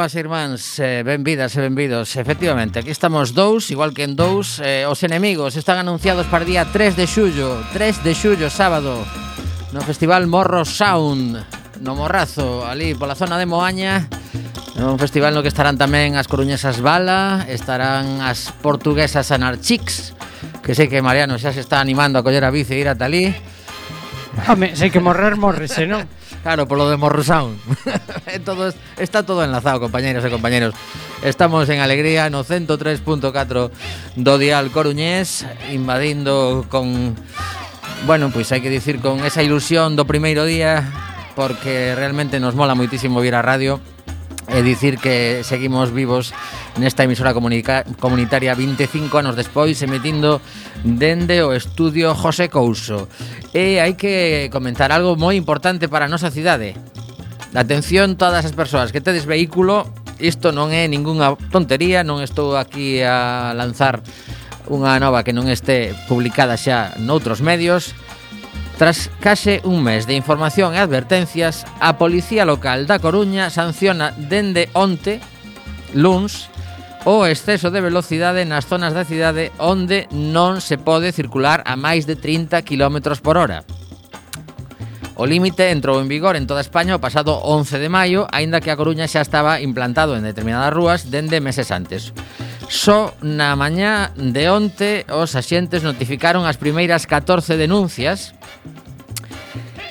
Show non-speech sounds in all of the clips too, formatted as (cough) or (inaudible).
irmás e irmáns, eh, benvidas e benvidos. Efectivamente, aquí estamos dous, igual que en dous, eh, os enemigos están anunciados para día 3 de xullo, 3 de xullo, sábado, no Festival Morro Sound, no Morrazo, ali pola zona de Moaña, un festival no que estarán tamén as coruñesas Bala, estarán as portuguesas Anarchix, que sei que Mariano xa se está animando a coller a bici e ir ata ali. Home, sei que morrer morrese, non? (laughs) Claro, por lo de Morrosound. (laughs) Eh, todo, está todo enlazado, compañeros e compañeros. Estamos en alegría no 103.4 do Dial Coruñés, invadindo con... Bueno, pois pues hai que dicir con esa ilusión do primeiro día porque realmente nos mola moitísimo vir a radio e dicir que seguimos vivos nesta emisora comunitaria 25 anos despois emitindo dende o estudio José Couso. E hai que comentar algo moi importante para a nosa cidade. Atención todas as persoas que tedes vehículo, isto non é ningunha tontería, non estou aquí a lanzar unha nova que non este publicada xa noutros medios, Tras case un mes de información e advertencias, a Policía Local da Coruña sanciona dende onte, luns, o exceso de velocidade nas zonas da cidade onde non se pode circular a máis de 30 km por hora. O límite entrou en vigor en toda España o pasado 11 de maio, aínda que a Coruña xa estaba implantado en determinadas rúas dende meses antes. Só na mañá de onte os axentes notificaron as primeiras 14 denuncias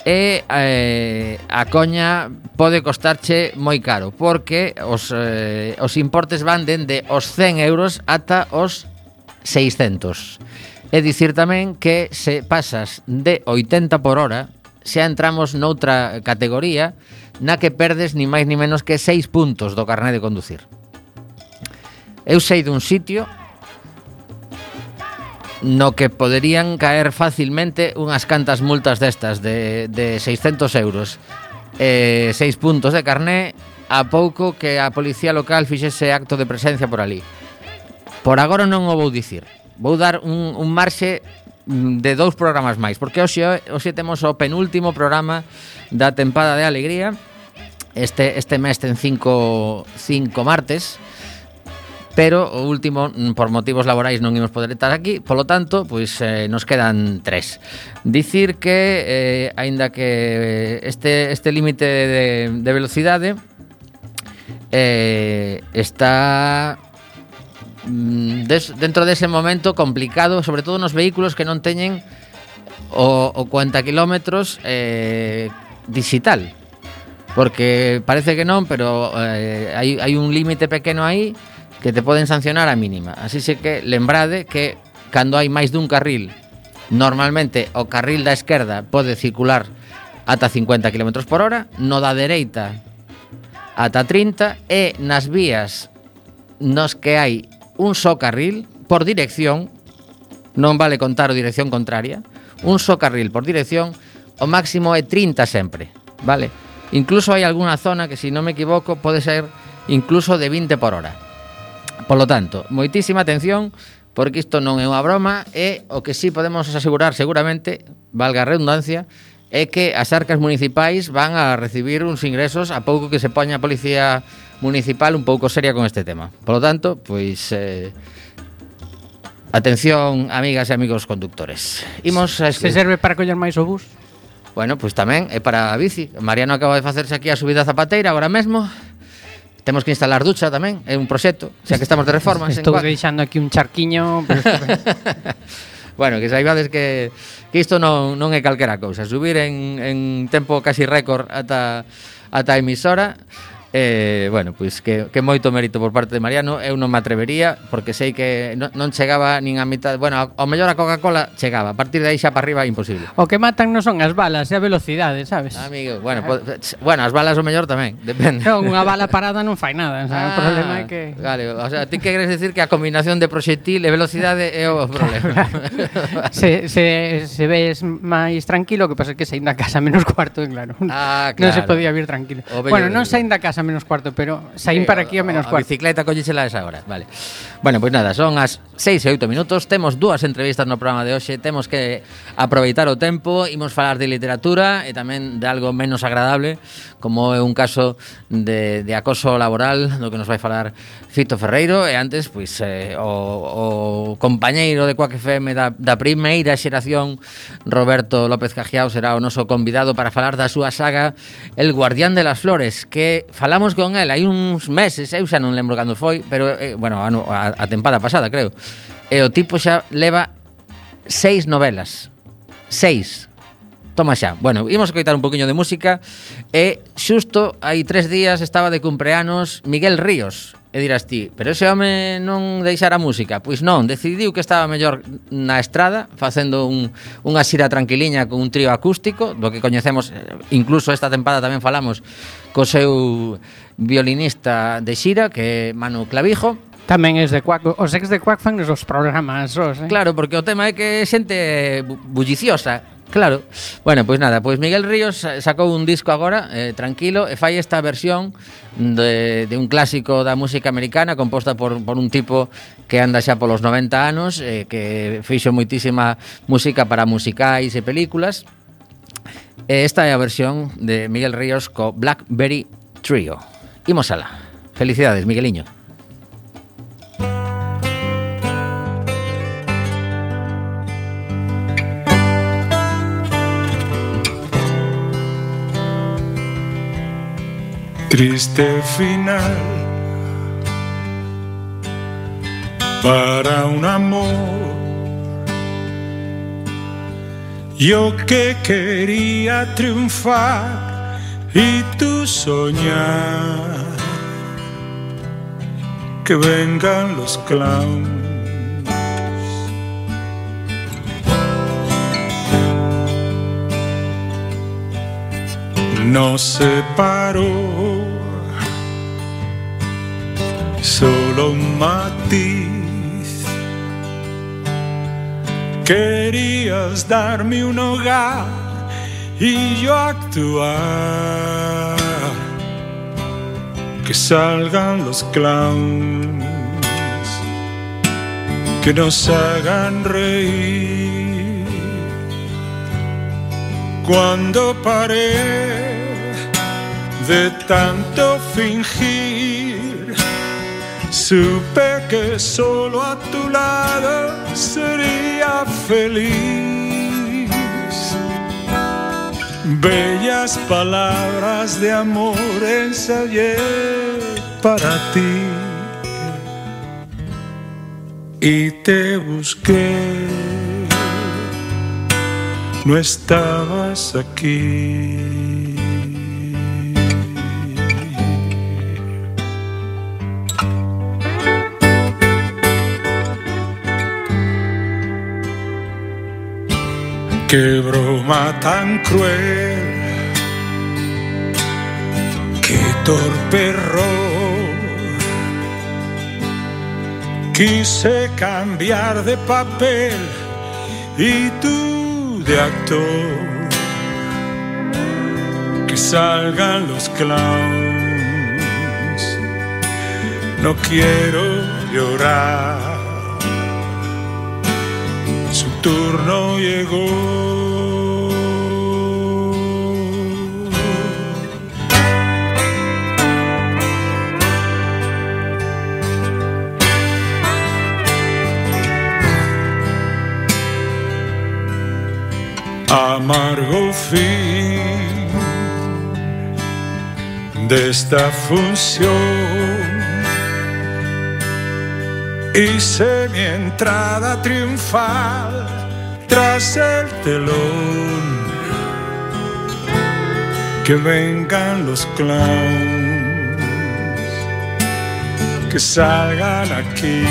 e eh, a coña pode costarche moi caro porque os, eh, os importes van dende os 100 euros ata os 600 É dicir tamén que se pasas de 80 por hora xa entramos noutra categoría na que perdes ni máis ni menos que 6 puntos do carné de conducir. Eu sei dun sitio no que poderían caer facilmente unhas cantas multas destas de, de 600 euros e eh, 6 puntos de carné a pouco que a policía local fixese acto de presencia por ali. Por agora non o vou dicir. Vou dar un, un marxe mm, de dous programas máis, porque hoxe, hoxe temos o penúltimo programa da tempada de alegría, este, este mes ten cinco, cinco martes, pero o último, mm, por motivos laborais non imos poder estar aquí, polo tanto, pois eh, nos quedan tres. Dicir que, eh, aínda que este, este límite de, de velocidade eh, está mm, des, dentro dese momento complicado, sobre todo nos vehículos que non teñen o, o cuanta kilómetros eh, digital. Porque parece que non, pero eh, hai, hai un límite pequeno aí que te poden sancionar a mínima. Así se que lembrade que cando hai máis dun carril, normalmente o carril da esquerda pode circular ata 50 km por hora, no da dereita ata 30 e nas vías nos que hai un só carril por dirección, non vale contar o dirección contraria, un só carril por dirección, o máximo é 30 sempre, vale? Incluso hai algunha zona que, se si non me equivoco, pode ser incluso de 20 por hora. Polo tanto, moitísima atención porque isto non é unha broma e o que sí podemos asegurar seguramente, valga a redundancia, é que as arcas municipais van a recibir uns ingresos a pouco que se poña a policía municipal un pouco seria con este tema. Por lo tanto, pois eh, atención amigas e amigos conductores. Imos a este... Se serve para coller máis o bus? Bueno, pois tamén é para a bici. Mariano acaba de facerse aquí a subida zapateira agora mesmo. Temos que instalar ducha tamén, é un proxecto, xa que estamos de reformas. (laughs) Estou en deixando aquí un charquiño. Pero... (laughs) bueno, que saibades que, que isto non, non é calquera cousa. Subir en, en tempo casi récord ata, ata a emisora Eh, bueno, pois que, que moito mérito por parte de Mariano. Eu non me atrevería Porque sei que non, non chegaba nin a mitad Bueno, ao mellor a Coca-Cola chegaba. A partir de aí xa para arriba imposible. O que matan non son as balas, é a velocidade, sabes? Amigo, bueno, pues, bueno as balas o mellor tamén (laughs) Depende. Non, unha bala parada non fai nada? Ah, o problema é que... Vale, o sea, ti que queres decir que a combinación de proxectil e velocidade é o problema. se, se, se ves máis tranquilo Que pasa que saín da casa menos cuarto, claro. Ah, claro Non se podía vir tranquilo. O Bueno, non saín da casa a menos cuarto, pero saín para aquí a menos cuarto. A bicicleta collisela esa hora, vale. Bueno, pois pues nada, son as 6 e 8 minutos, temos dúas entrevistas no programa de hoxe, temos que aproveitar o tempo, imos falar de literatura e tamén de algo menos agradable, como é un caso de, de acoso laboral, do que nos vai falar Fito Ferreiro, e antes, pois, eh, o, o compañeiro de Coac FM da, da primeira xeración, Roberto López Cajiao, será o noso convidado para falar da súa saga El Guardián de las Flores, que fala falamos con el hai uns meses, eu xa non lembro cando foi, pero, eh, bueno, ano, a, a tempada pasada, creo. E o tipo xa leva seis novelas. Seis. Toma xa. Bueno, imos coitar un poquinho de música. E xusto hai tres días estaba de cumpleanos Miguel Ríos, E dirás ti, pero ese home non deixara música? Pois non, decidiu que estaba mellor na estrada Facendo un, unha xira tranquiliña con un trío acústico Do que coñecemos, eh, incluso esta tempada tamén falamos Co seu violinista de xira, que é Manu Clavijo Tamén es de Quack, os ex de Quack fan os programas os, eh? Claro, porque o tema é que xente bulliciosa Claro. Bueno, pois nada, pois Miguel Ríos sacou un disco agora, eh, tranquilo, e fai esta versión de, de un clásico da música americana composta por, por un tipo que anda xa polos 90 anos, eh, que fixo moitísima música para musicais e películas. E esta é a versión de Miguel Ríos co Blackberry Trio. Imos ala. Felicidades, Migueliño. Triste final para un amor. Yo que quería triunfar y tú soñar que vengan los clowns. nos separó. Solo un matiz. Querías darme un hogar y yo actuar. Que salgan los clowns, que nos hagan reír. Cuando paré de tanto fingir, supe que solo a tu lado sería feliz. Bellas palabras de amor ensayé para ti y te busqué. No estabas aquí. Qué broma tan cruel, qué torpe error. Quise cambiar de papel y tú de actor. Que salgan los clowns. No quiero llorar turno llegó. Amargo fin de esta función Hice mi entrada triunfal tras el telón. Que vengan los clowns, que salgan aquí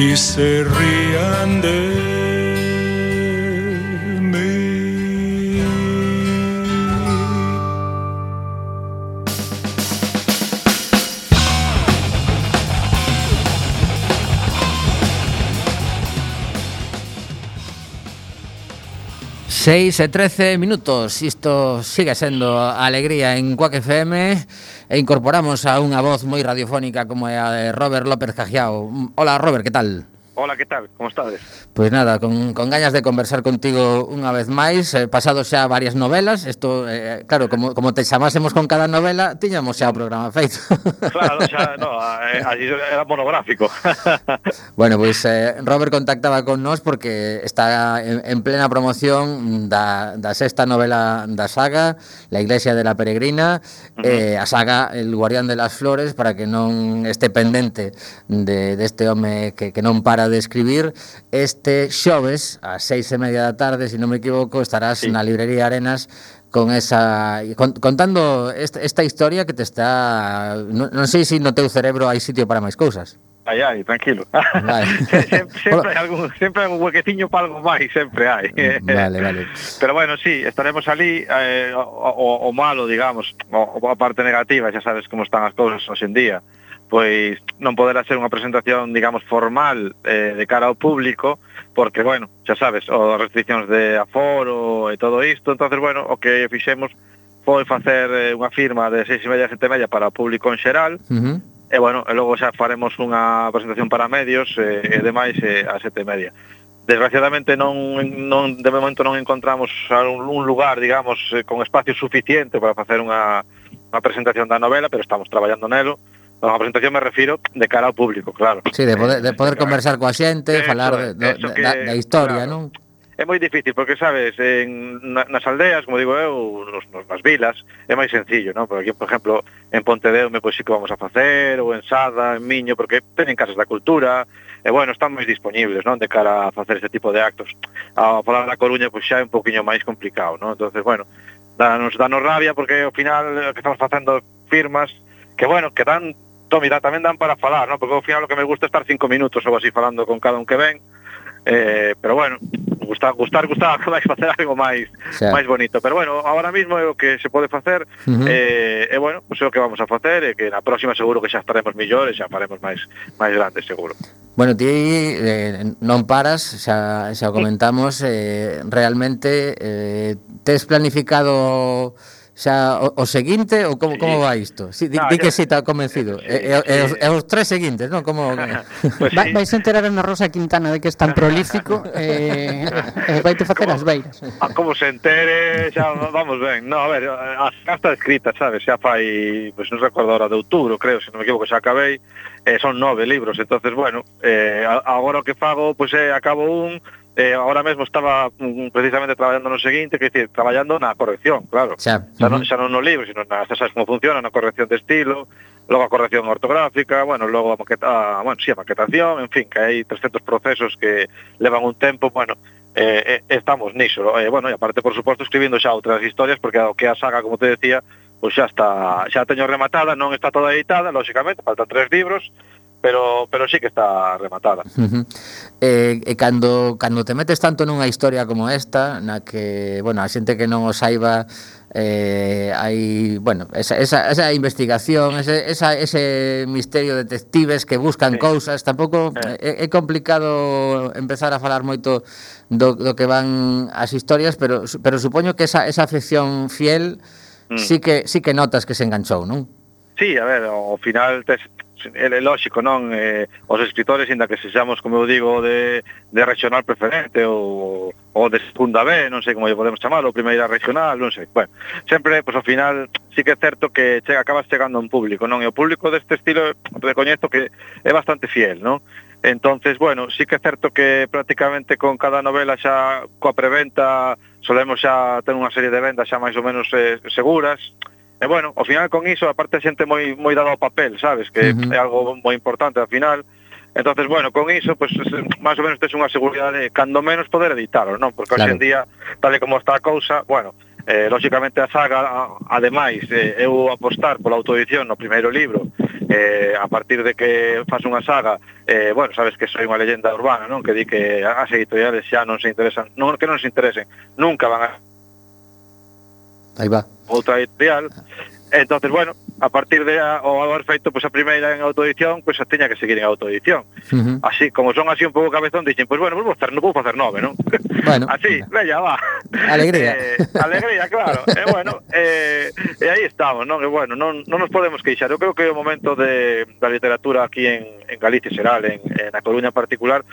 y se rían de 6 e 13 minutos, isto sigue sendo alegría en Coac FM e incorporamos a unha voz moi radiofónica como é a de Robert López Cajiao. Hola Robert, que tal? Hola, que tal? Como estades? Pois nada, con, con gañas de conversar contigo unha vez máis eh, Pasado xa varias novelas Isto, eh, claro, como, como te chamásemos con cada novela Tiñamos xa o programa feito (laughs) Claro, xa, no, eh, allí era monográfico (laughs) Bueno, pois eh, Robert contactaba con nós Porque está en, en plena promoción da, da sexta novela da saga La Iglesia de la Peregrina uh -huh. eh, A saga El Guardián de las Flores Para que non este pendente de, deste de home que, que non para de escribir. Este xoves, a seis e media da tarde, se si non me equivoco, estarás sí. na librería Arenas con esa con, contando esta, esta historia que te está non, non sei se no teu cerebro hai sitio para máis cousas. Ai, ai, tranquilo. Vale. (laughs) sempre, sempre, algún, sempre hai un huequeciño para algo máis, sempre hai. Mm, vale, vale. (laughs) Pero bueno, sí, estaremos ali eh, o, o, o malo, digamos, o, a parte negativa, xa sabes como están as cousas hoxe en día pois non poderá ser unha presentación, digamos, formal eh, de cara ao público, porque, bueno, xa sabes, o restriccións de aforo e todo isto, entonces, bueno, o que fixemos foi facer eh, unha firma de seis e media, sete e media para o público en xeral, uh -huh. e, bueno, e logo xa faremos unha presentación para medios eh, e demais eh, a sete e media. Desgraciadamente non, non de momento non encontramos un, un lugar, digamos, eh, con espacio suficiente para facer unha, unha presentación da novela, pero estamos traballando nelo, a presentación me refiro de cara ao público, claro. Sí, de poder, de poder eh, conversar coa xente, eso, falar de, de que, da, da historia, claro. non? É moi difícil, porque, sabes, en, nas aldeas, como digo eu, nos, nos, nas vilas, é máis sencillo, non? Porque aquí, por exemplo, en Pontedeume, pois sí que vamos a facer, ou en Sada, en Miño, porque teñen casas da cultura, e bueno, están máis disponibles, non? De cara a facer este tipo de actos. A falar da Coruña, pois xa é un poquinho máis complicado, non? Entonces, bueno, danos, danos rabia, porque ao final, que estamos facendo firmas, que bueno, que dan Tom, mira, tamén dan para falar, ¿no? porque ao final o que me gusta é estar cinco minutos ou así falando con cada un que ven, eh, pero bueno, gustar, gustar, (laughs) gustar, vais facer algo máis sí. máis bonito. Pero bueno, agora mismo é o que se pode facer, uh -huh. eh, e bueno, pois pues é o que vamos a facer, e que na próxima seguro que xa estaremos millores, xa faremos máis máis grandes, seguro. Bueno, ti eh, non paras, xa, xa comentamos, eh, realmente eh, tes planificado Xa o, o seguinte ou como sí. como va isto? Si, di, no, di que si está convencido. Sí, e, e, sí. e, os tres seguintes, non? Como (laughs) pues vai, sí. vais enterar a Rosa Quintana de que es tan prolífico e eh, eh, vai te facer as beiras. A como se entere, xa vamos ben. No, a ver, a carta escrita, sabes, xa fai, pois pues, non recordo hora de outubro, creo, se non me equivoco, xa acabei. Eh, son nove libros, entonces bueno, eh, agora o que fago, pois pues, eh, acabo un, eh, ahora mesmo estaba mm, mm precisamente traballando no seguinte, que decir, traballando na corrección, claro. Xa, xa, non, xa non no libro, sino na, xa sabes como funciona, na corrección de estilo, logo a corrección ortográfica, bueno, logo a, maqueta, a, bueno, sí, a maquetación, en fin, que hai 300 procesos que levan un tempo, bueno, eh, eh, estamos niso. Eh, bueno, e aparte, por suposto, escribindo xa outras historias, porque o que a saga, como te decía, pois pues xa está, xa teño rematada, non está toda editada, lógicamente, faltan tres libros, pero pero sí que está rematada. Uh -huh. eh, e cando cando te metes tanto nunha historia como esta, na que, bueno, a xente que non o saiba eh, hai, bueno, esa, esa, esa investigación, ese, esa, ese misterio de detectives que buscan sí. cousas, tampouco eh. é, é complicado empezar a falar moito do, do que van as historias, pero pero supoño que esa, esa afección fiel mm. sí que sí que notas que se enganchou, non? Sí, a ver, ao final tes, é lógico, non? Eh, os escritores, inda que sexamos, como eu digo, de, de regional preferente ou, ou de segunda B, non sei como lle podemos chamar, ou primeira regional, non sei. Bueno, sempre, pois, ao final, sí que é certo que chega, acabas chegando a un público, non? E o público deste estilo, recoñezo que é bastante fiel, non? Entonces, bueno, sí que é certo que prácticamente con cada novela xa coa preventa solemos xa ter unha serie de vendas xa máis ou menos eh, seguras, E bueno, ao final con iso, aparte a xente moi moi dado ao papel, sabes, que uh -huh. é algo moi importante ao final. Entonces, bueno, con iso, pues, máis ou menos tes unha seguridade, cando menos poder editaros, non? Porque claro. hoxe en día, tal como está a cousa, bueno, eh, lógicamente a saga, ademais, eh, eu apostar pola autoedición no primeiro libro, eh, a partir de que faz unha saga, eh, bueno, sabes que soy unha leyenda urbana, non? Que di que as editoriales xa non se interesan, non que non se interesen, nunca van a Aí va. Outra editorial. Entonces, bueno, a partir de a, o haber feito pues, a primeira en autoedición, pois pues, a teña que seguir en autoedición. Uh -huh. Así, como son así un pouco cabezón, dixen, pois pues, bueno, vou facer, vou facer nove, non? Bueno. (laughs) Así, bella, va. Alegría. Eh, alegría, claro. E eh, bueno, eh, eh e aí estamos, non? E eh, bueno, non, non nos podemos queixar. Eu creo que o momento de, da literatura aquí en, en Galicia, xeral, en, en A Coruña en particular,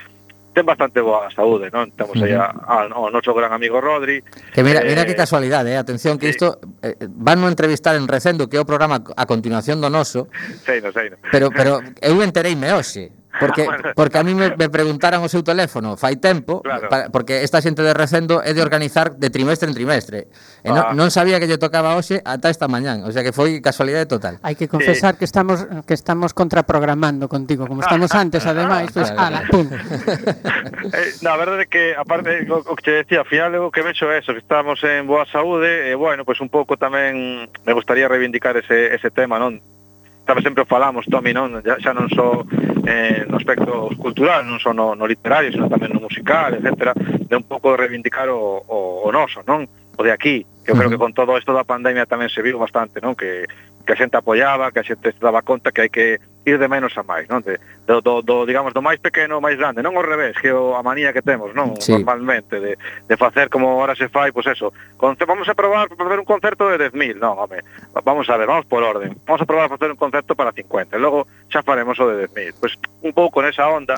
ten bastante boa saúde, non? Temos aí a, a, ao noso gran amigo Rodri. Que mira, eh, mira que casualidade, eh? atención que isto eh, van a entrevistar en Recendo, que é o programa a continuación do noso. Sei, no, sei, no. Pero pero eu entereime hoxe. Porque, ah, bueno. porque a mí me, me preguntaran o seu teléfono fai tempo, claro. para, porque esta xente de Recendo é de organizar de trimestre en trimestre. E ah. non, sabía que lle tocaba hoxe ata esta mañán, o sea que foi casualidade total. Hai que confesar sí. que estamos que estamos contraprogramando contigo, como estamos ah. antes ademais, pois claro, ala, pum. eh, na verdade que aparte o, o que te decía, ao final o que vexo é eso, que estamos en boa saúde e bueno, pois pues un pouco tamén me gustaría reivindicar ese ese tema, non? Sabe, sempre falamos, Tommy, non? Xa, xa non só so eh, no aspecto cultural, non só no, no literario, senón tamén no musical, etc., de un pouco reivindicar o, o, o noso, non? o de aquí. Eu creo que con todo isto da pandemia tamén se viu bastante, non? Que, que a xente apoiaba, que a xente se daba conta que hai que ir de menos a máis, non? De, do, do, do digamos, do máis pequeno ao máis grande, non ao revés, que o, a manía que temos, non? Sí. Normalmente, de, de facer como ahora se fai, pois eso, con, vamos a probar para facer un concerto de 10.000, non, home, vamos a ver, vamos por orden, vamos a probar a facer un concerto para 50, e logo xa faremos o de 10.000, pois un pouco nesa onda,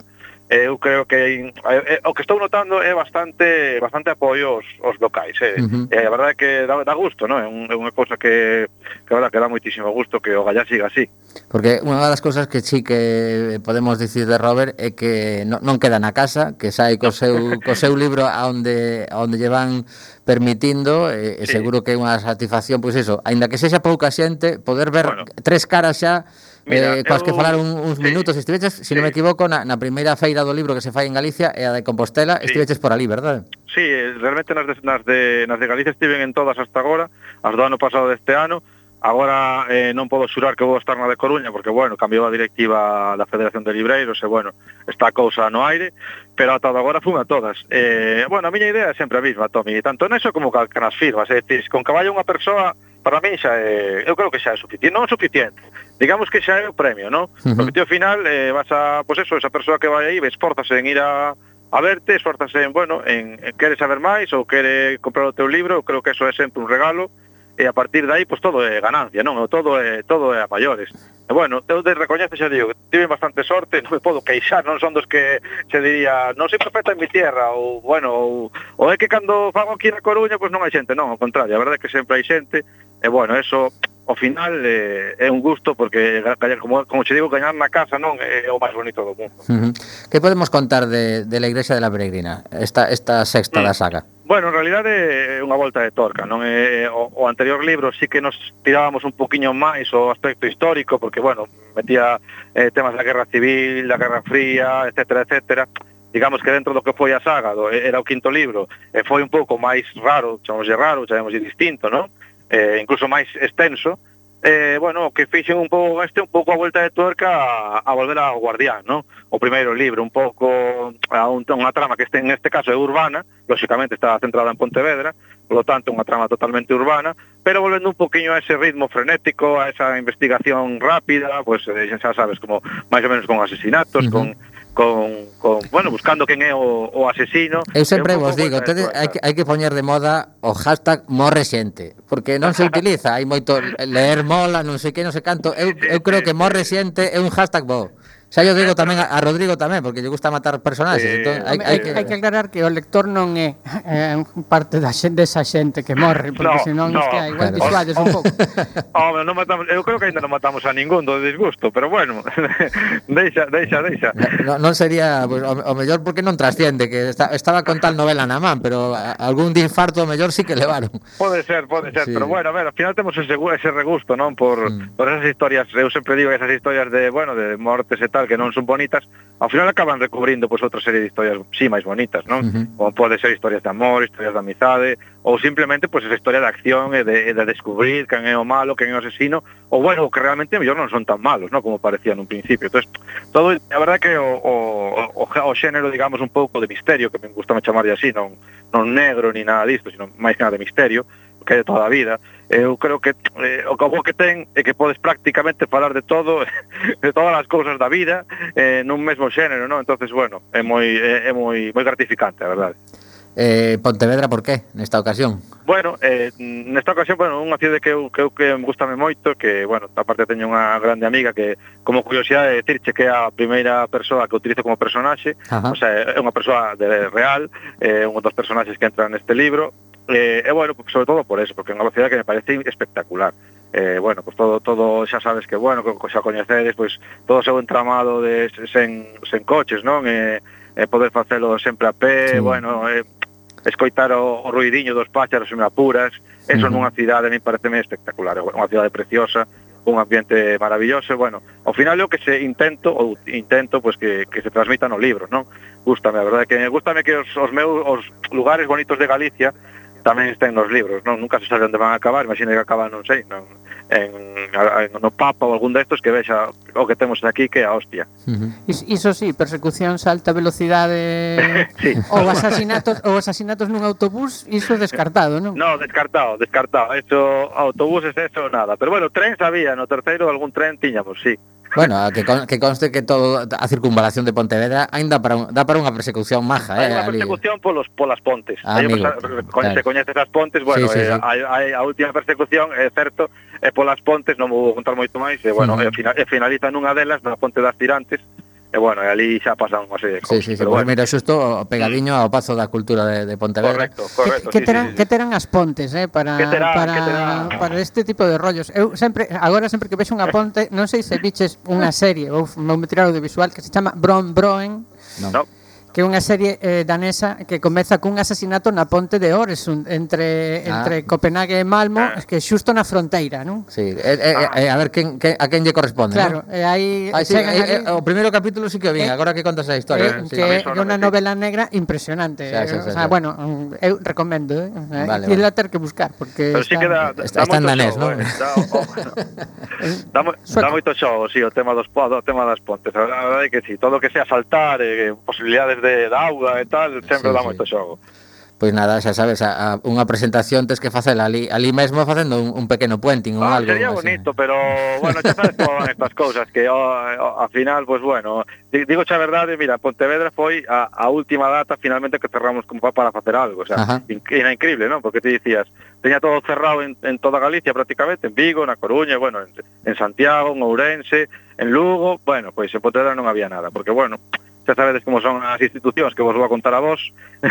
eu creo que eh, eh, o que estou notando é bastante bastante apoio aos, aos locais, eh. Uh -huh. eh a verdade é que dá, dá gusto, non? É, un, é unha cousa que que verdade que dá moitísimo gusto que o Gallá siga así. Porque unha das cousas que sí que podemos dicir de Robert é que non, non queda na casa, que sai co seu (laughs) co seu libro aonde aonde lle van permitindo e, eh, sí. seguro que é unha satisfacción, pois pues iso, aínda que sexa pouca xente, poder ver bueno. tres caras xa Mira, eh, coas eu... que falaron uns sí. minutos estiveches, se si sí. non me equivoco, na, na primeira feira do libro que se fai en Galicia e a de Compostela, sí. estiveches por ali, verdade? Sí, eh, realmente nas de, nas de, nas de Galicia estiven en todas hasta agora, as do ano pasado deste ano, Agora eh, non podo xurar que vou estar na de Coruña porque, bueno, cambiou a directiva da Federación de Libreiros e, bueno, está a cousa no aire, pero ata agora fun a todas. Eh, bueno, a miña idea é sempre a mesma, Tomi, tanto neso como ca, nas firmas, é dicir, con que vaya unha persoa, para mí xa é, eu creo que xa é suficiente, non é suficiente, digamos que xa é o premio, non? Uh -huh. ti ao final eh, vas a, pois pues eso, esa persoa que vai aí, esforzase en ir a, a verte, esforzase en, bueno, en, en quere saber máis ou quere comprar o teu libro, creo que eso é sempre un regalo, e a partir de aí, pois pues, todo é ganancia, non? Todo é, todo é a maiores. E bueno, eu de recoñezo xa digo, tive bastante sorte, (laughs) non me podo queixar, non son dos que se diría, non sei perfecta en mi tierra, ou bueno, ou, ou é que cando fago aquí na Coruña, pois pues non hai xente, non, ao contrario, a verdade é que sempre hai xente, e bueno, eso ao final eh, é un gusto porque como, como che digo, gañar na casa non é o máis bonito do mundo. Uh -huh. Que podemos contar de, de la Igrexa de la Peregrina, esta, esta sexta mm. da saga? Bueno, en realidad é unha volta de torca, non é o, o anterior libro sí que nos tirábamos un poquiño máis o aspecto histórico porque bueno, metía eh, temas da Guerra Civil, da Guerra Fría, etcétera, etcétera digamos que dentro do que foi a saga, do, era o quinto libro, e foi un pouco máis raro, chamamos raro, chamamos distinto, non? eh, incluso máis extenso, eh, bueno, que fixen un pouco este un pouco a volta de tuerca a, a volver ao Guardián, ¿no? O primeiro libro, un pouco a un, unha trama que este, en este caso é urbana, lóxicamente está centrada en Pontevedra, polo tanto unha trama totalmente urbana, pero volvendo un poquinho a ese ritmo frenético, a esa investigación rápida, pues, eh, xa sabes, como máis ou menos con asesinatos, uh -huh. con con, con bueno, buscando quen é o, o asesino. Eu sempre vos digo, tedes, hai, que, hai que poñer de moda o hashtag morre xente, porque non se (laughs) utiliza, hai moito leer mola, non sei que, non sei canto, eu, eu creo que morre xente é un hashtag bo. Xa yo digo tamén a, a Rodrigo tamén, porque lle gusta matar personaxes. Eh, entón, hai, hai, que... hai que aclarar que o lector non é eh, parte da xente, desa xente que morre, porque no, senón no. que igual claro. disuades un pouco. (laughs) Home, non matamos, eu creo que ainda non matamos a ningún do disgusto, pero bueno, (laughs) deixa, deixa, deixa. No, non sería, pues, o, o mellor porque non trasciende, que esta, estaba con tal novela na man, pero algún infarto o mellor sí que levaron. Pode ser, pode ser, sí. pero bueno, a ver, ao final temos ese, ese regusto, non, por, mm. por esas historias, eu sempre digo esas historias de, bueno, de mortes e tal, tal que non son bonitas, ao final acaban recobrindo pois outra serie de historias si sí, máis bonitas, non? Uh -huh. Como pode ser historias de amor, historias de amizade, ou simplemente pois esa historia de acción e de, e de descubrir quen é o malo, quen é o asesino, ou bueno, que realmente mellor non son tan malos, non? Como parecía nun principio. Entonces, todo, a verdad que o, o, o, o xénero, digamos, un pouco de misterio, que me gusta me chamar de así, non, non negro ni nada disto, sino máis que nada de misterio, que é toda a vida. Eu creo que eh, o que que ten é que podes prácticamente falar de todo, (laughs) de todas as cousas da vida, eh, nun mesmo xénero, non? Entonces, bueno, é moi é, é moi moi gratificante, a verdade. Eh, Pontevedra por qué nesta ocasión? Bueno, eh, nesta ocasión, bueno, unha cidade que eu que, eu, que me gustame moito, que, bueno, aparte teño unha grande amiga que, como curiosidade, de que é a primeira persoa que utilizo como personaxe, Ajá. o sea, é unha persoa de real, é eh, un dos personaxes que entra neste libro, Eh, e bueno, sobre todo por eso, porque é unha velocidade que me parece espectacular. Eh, bueno, pues todo todo xa sabes que bueno, que xa coñecedes, pois pues, todo o seu entramado de sen sen coches, non? Eh, eh poder facelo sempre a pé, sí. bueno, eh, escoitar o, o ruidiño dos páxaros en apuras, eso uh -huh. nunha cidade a mí pareceme espectacular, é unha cidade preciosa, un ambiente maravilloso, bueno, ao final é o que se intento ou intento pois pues, que que se transmita no libro, non? Gústame, a verdade que gústame que os, os meus os lugares bonitos de Galicia tamén estén nos libros, non? Nunca se sabe onde van a acabar, imagina que acaban, non sei, non? En, en, no Papa ou algún destos que vexa o que temos aquí que é a hostia. Uh -huh. Is, iso sí, persecucións a alta velocidade (laughs) sí. ou asasinatos ou asasinatos nun autobús, iso descartado, non? No, descartado, descartado. Eso autobuses, eso nada. Pero bueno, tren sabía, no terceiro algún tren tiñamos, sí. Bueno, que, con, que conste que todo a circunvalación de Pontevedra ainda para un, dá para unha persecución maja, hai eh? Hai unha persecución ali. polos polas pontes. Ah, hai, amigo, claro. Se coñeces as pontes, bueno, sí, sí, eh, sí. A, a, a última persecución, é certo, é polas pontes, non vou contar moito máis, e bueno, uh -huh. e finaliza nunha delas, na ponte das tirantes, E bueno, e ali xa pasan unha serie de cousas. Sí, sí, sí, pero pues bueno. mira, xusto pegadiño ao pazo da cultura de, de Pontevedra. Correcto, correcto. Que, que, terán, sí, sí, que terán as pontes, eh, para, que terán, para, que terán. para este tipo de rollos. Eu sempre, agora sempre que vexo unha ponte, non sei se biches unha serie ou un de audiovisual que se chama Bron Broen. No. no que é unha serie eh, danesa que comeza cun asasinato na ponte de Oresund entre ah. entre Copenhague e Malmo, ah. que xusto na fronteira, non? Sí, eh, eh, ah. eh, a ver quen, quen, a quen lle corresponde, Claro, ¿no? eh, aí ah, sí, eh, eh, o primeiro capítulo sí que o vin, eh, agora que contas a historia, eh, sí. que é unha novela negra impresionante. Sí, sí, eh, sí, o sea, sí. bueno, eu recomendo, eh. Vale, e vale. ter que buscar porque Pero está, sí que da, da, está, está en danés, non? Está, eh, oh, oh, (laughs) moito xogo, si sí, o tema dos o tema das pontes. A verdade é que si sí, todo o que sea saltar, eh, posibilidades de de, auga e tal, sempre sí, dá sí. moito xogo. Pois nada, xa sabes, a, a unha presentación tes que facela ali, ali mesmo facendo un, un pequeno puenting ou ah, algo. Sería bonito, así. pero bueno, xa sabes como van estas cousas, que oh, oh, ao final, pois pues, bueno, digo xa a verdade, mira, Pontevedra foi a, a última data finalmente que cerramos como para facer algo, o sea, Ajá. in, era increíble, non? Porque te dicías, teña todo cerrado en, en toda Galicia prácticamente, en Vigo, na Coruña, bueno, en, en Santiago, en Ourense, en Lugo, bueno, pois pues, en Pontevedra non había nada, porque bueno, xa sabedes como son as institucións que vos vou a contar a vos, (laughs)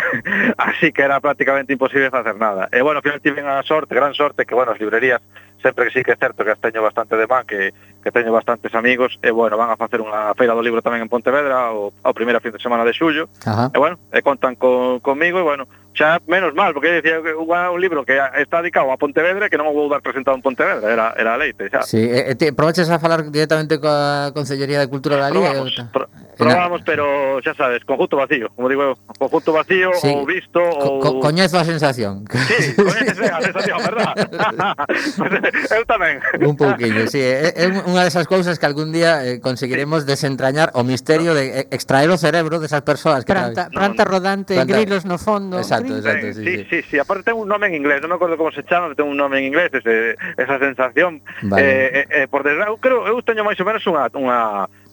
así que era prácticamente imposible facer nada. E bueno, ao final tiven a sorte, gran sorte, que bueno, as librerías, sempre que sí que é certo que as teño bastante de man, que, que teño bastantes amigos, e bueno, van a facer unha feira do libro tamén en Pontevedra, o, ao primeira fin de semana de xullo, Ajá. e bueno, e contan con, conmigo, e bueno, xa menos mal, porque decía que un libro que está dedicado a Pontevedra que non o vou dar presentado en Pontevedra, era, era leite, xa. Sí, e, e te, a falar directamente coa Consellería de Cultura da Liga? Probamos, pro, Probamos, pero xa sabes, conjunto vacío, como digo eu, conjunto vacío sí. ou visto ou co, ou... Coñezo a sensación. Sí, coñeces a sensación, verdad? (laughs) eu tamén. Un pouquiño, sí, eh, eh, é, é unha desas cousas que algún día eh, conseguiremos desentrañar o misterio de eh, extraer o cerebro desas persoas que planta, sabes. planta rodante, planta... grilos no fondo. Exacto, exacto, sí, sí. Sí, sí, sí. aparte ten un nome en inglés, non me acordo como se chama, ten un nome en inglés, ese, esa sensación vale. eh, eh, por desgracia, eu creo, eu teño máis ou menos unha unha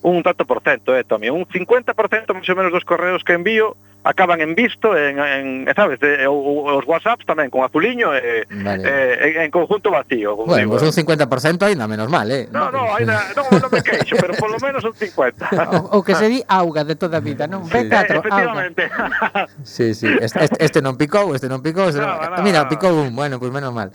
un tanto por cento, eh, Tommy, un 50% máis ou menos dos correos que envío acaban en visto en, en eh, sabes, de, o, os WhatsApps tamén con azuliño e, vale. eh, en conjunto vacío. Bueno, digo. pues un 50% ainda menos mal, eh. No, no, ainda, no, no me queixo, pero polo menos un 50. (laughs) O, o que se di auga de toda a vida, non? Sí. B4, Efectivamente. Auga. sí, sí, este, este non picou, este non picou, este no, non... No, Mira, picou un, bueno, pues menos mal.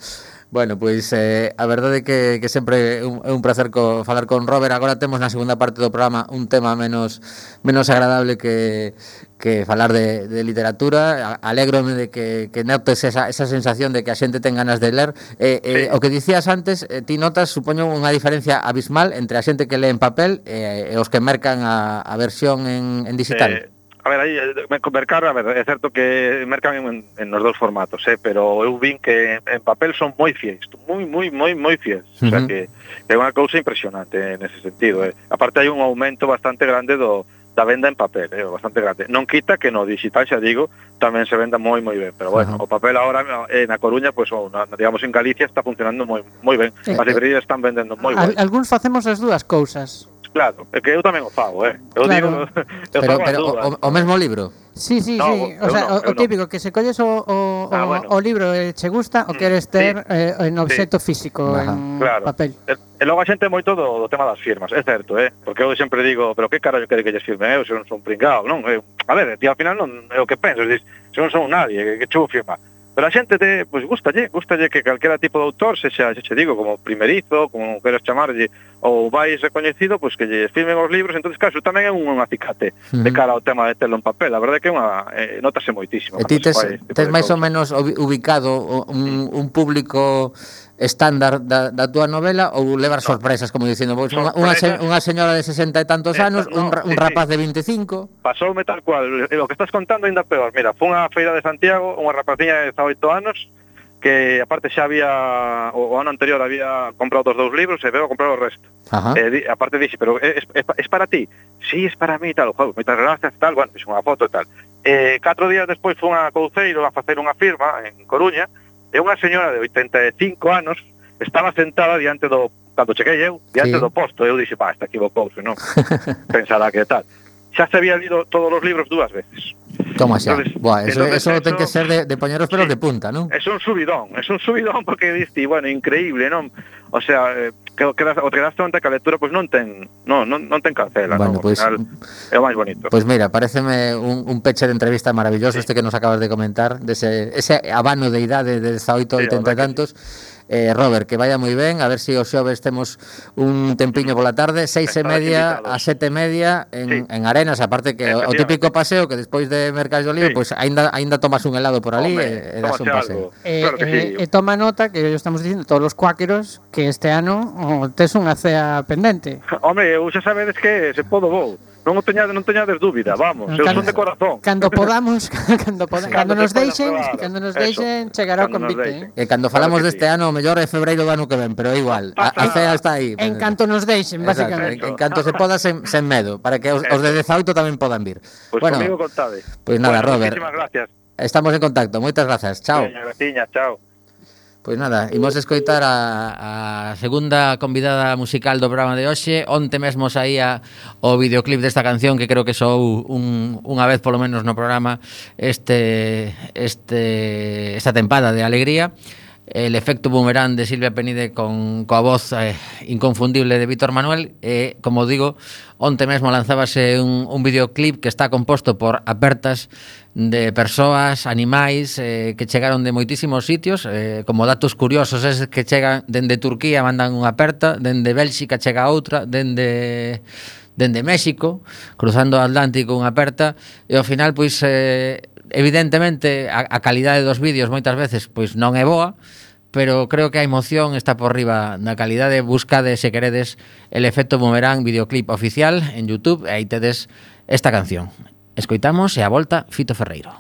Bueno, pois eh, a verdade é que, que sempre é un, é un placer co, falar con Robert. Agora temos na segunda parte do programa un tema menos menos agradable que, que falar de, de literatura. Alégrome de que, que notes esa, esa sensación de que a xente ten ganas de ler. Eh, eh, sí. O que dicías antes, eh, ti notas supoño unha diferencia abismal entre a xente que lee en papel eh, e os que mercan a, a versión en, en digital. Eh, A ver, aí, eh, mercar, a ver, é certo que mercan en, en nos dous formatos, eh, pero eu vin que en papel son moi fiéis, moi, moi, moi, moi fiéis. Uh -huh. O sea que é unha cousa impresionante eh, nese sentido. Eh. Aparte hai un aumento bastante grande do, da venda en papel, eh, bastante grande. Non quita que no digital, xa digo, tamén se venda moi moi ben, pero bueno, uh -huh. o papel agora eh, na Coruña, pois pues, na, digamos en Galicia está funcionando moi moi ben. As eh, eh. librerías están vendendo moi ben. Al, facemos as dúas cousas claro, é que eu tamén o fago, eh. Eu claro. digo, (laughs) eu pero, fago pero o, o, o mesmo libro. Sí, sí, no, sí, o sea, no, o típico no. que se colles o o, ah, bueno. o libro e che gusta o mm, queres ter sí. eh, en obxecto sí. físico, Ajá. en claro. papel. E, e logo a xente moito do, do tema das firmas, é certo, eh? Porque eu sempre digo, pero que carallo quere que lles firme eu se non son pringado, non? Eu, a ver, ti ao final non é o que pensas, dis, se non son nadie, que, que chuvo firma Pero a xente te, pois, gustalle, gustalle que calquera tipo de autor, se xa, xa che digo, como primerizo, como queres chamarlle, ou vais recoñecido, pois que lle firmen os libros, entonces claro, tamén é un, un acicate uh -huh. de cara ao tema de telo en papel, a verdade é que é unha, eh, notase moitísimo. E ti tes, tes máis ou menos ubicado un, un público estándar da, da túa novela ou levar sorpresas, como dicindo, pois, unha, unha señora de 60 e tantos anos, no, un, sí, un rapaz de 25... Pasoume tal cual, o que estás contando ainda peor. Mira, foi unha feira de Santiago, unha rapaciña de 18 anos, que aparte xa había o, o ano anterior había comprado os dous libros e veo comprar o resto. Ajá. Eh, di, aparte dixe, pero é, é, é para ti? Sí, es para mí tal, joder, moitas gracias tal, bueno, fixe unha foto e tal. Eh, catro días despois fun a Couceiro a facer unha firma en Coruña, e unha señora de 85 anos estaba sentada diante do cando cheguei eu, diante sí. do posto, eu dixe, pa, está equivocouse, non? (laughs) Pensará que tal xa se había lido todos os libros dúas veces. Toma xa, entonces, Buah, eso, entonces, eso, eso ten que ser de, de poñer os pelos sí, de punta, non? É un subidón, é un subidón porque diste, bueno, increíble, non? O sea, eh, que o que das, o que das conta que a lectura pois pues, non ten, non, non, non ten cancela, bueno, non? Pois, pues, é o máis bonito. Pois pues mira, pareceme un, un peche de entrevista maravilloso sí. este que nos acabas de comentar, dese de ese abano de idade de 18, sí, 80 tantos. Eh, Robert, que vaya moi ben, a ver se si o xoves temos un tempiño pola tarde, seis e media a sete e media en, sí. en Arenas, aparte que o, o típico paseo que despois de Mercado do Olivo, sí. pois pues, aínda aínda tomas un helado por ali Hombre, e, e das un paseo. Algo. Eh, claro eh, sí. eh, toma nota que estamos dicindo todos os cuáqueros que este ano oh, tes unha cea pendente. (laughs) Hombre, eu xa sabedes que se podo vou. Non o teñades, non teñades dúbida, vamos, eu son de corazón. Cando podamos, (laughs) (laughs) cando podamos, cando, cando nos deixen, probar, cando nos deixen, chegará o convite. Eh? E eh, cando falamos claro deste sí. ano, mellor é febreiro do ano que ven, pero é igual, a, a cea está aí. En canto nos deixen, basicamente. En, en canto se poda sen, sen medo, para que os, os de 18 tamén podan vir. Pois pues bueno, comigo contade. Pois pues nada, bueno, Robert. Moitísimas gracias. Estamos en contacto, moitas grazas. Chao. Gracias, chao. Pois nada, imos escoitar a, a segunda convidada musical do programa de hoxe. Onte mesmo saía o videoclip desta canción Que creo que sou un, unha vez polo menos no programa este, este, Esta tempada de alegría. El efecto boomerang de Silvia Penide con coa voz eh, inconfundible de Víctor Manuel. E, eh, como digo, onte mesmo lanzábase un, un videoclip que está composto por apertas de persoas, animais eh, que chegaron de moitísimos sitios eh, como datos curiosos es que chegan dende Turquía mandan unha aperta dende Bélxica chega outra dende dende México cruzando o Atlántico unha aperta e ao final pois eh, evidentemente a, a calidade dos vídeos moitas veces pois non é boa pero creo que a emoción está por riba na calidade. Buscade se queredes el efecto boomerang videoclip oficial en Youtube e aí tedes esta canción. Escoitamos e a volta Fito Ferreiro.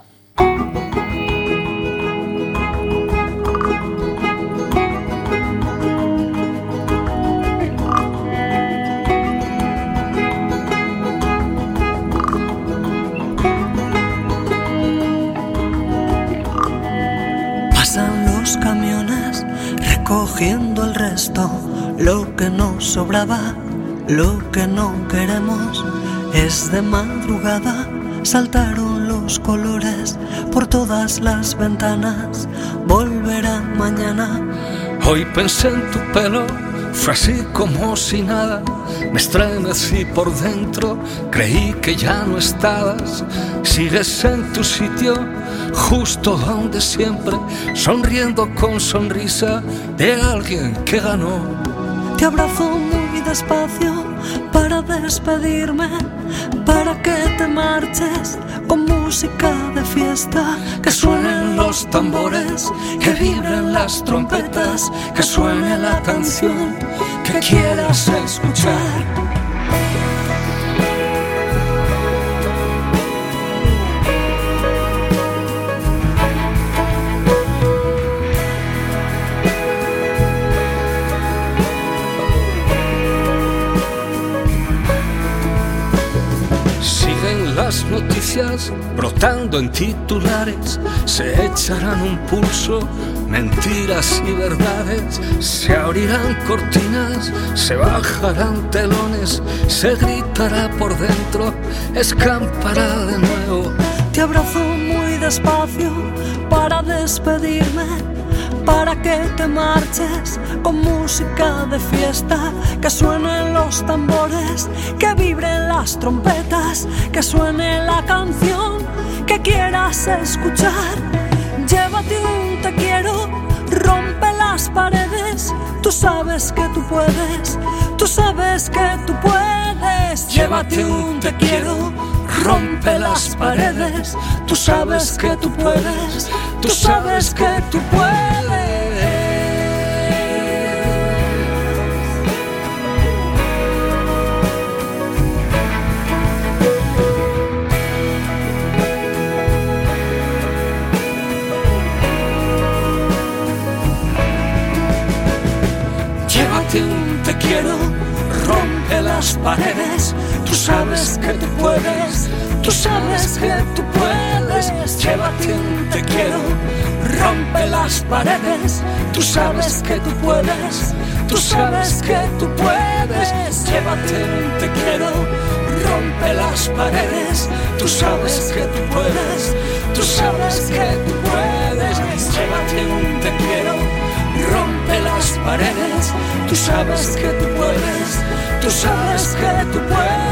Cogiendo el resto, lo que nos sobraba, lo que no queremos, es de madrugada, saltaron los colores por todas las ventanas, volverá mañana. Hoy pensé en tu pelo, fue así como si nada, me estremecí por dentro, creí que ya no estabas, sigues en tu sitio justo donde siempre, sonriendo con sonrisa de alguien que ganó. Te abrazo muy despacio para despedirme, para que te marches con música de fiesta, que suenen los tambores, que vibren las trompetas, que suene la canción que quieras escuchar. Brotando en titulares se echarán un pulso, mentiras y verdades, se abrirán cortinas, se bajarán telones, se gritará por dentro, escampará de nuevo. Te abrazo muy despacio para despedirme para que te marches con música de fiesta, que suenen los tambores, que vibren las trompetas, que suene la canción que quieras escuchar. Llévate un te quiero, rompe las paredes, tú sabes que tú puedes, tú sabes que tú puedes. Llévate un te quiero rompe las paredes. Tú sabes que tú puedes, tú sabes que tú puedes. Llévate un te quiero, rompe las paredes sabes que tú puedes, tú sabes que tú puedes. Llévate un te quiero, rompe las paredes. Tú sabes que tú puedes, tú sabes que tú puedes. Llévate un te quiero, rompe las paredes. Tú sabes que tú puedes, tú sabes que tú puedes. Llévate un te quiero, rompe las paredes. Tú sabes que tú puedes Tú sabes que tú puedes.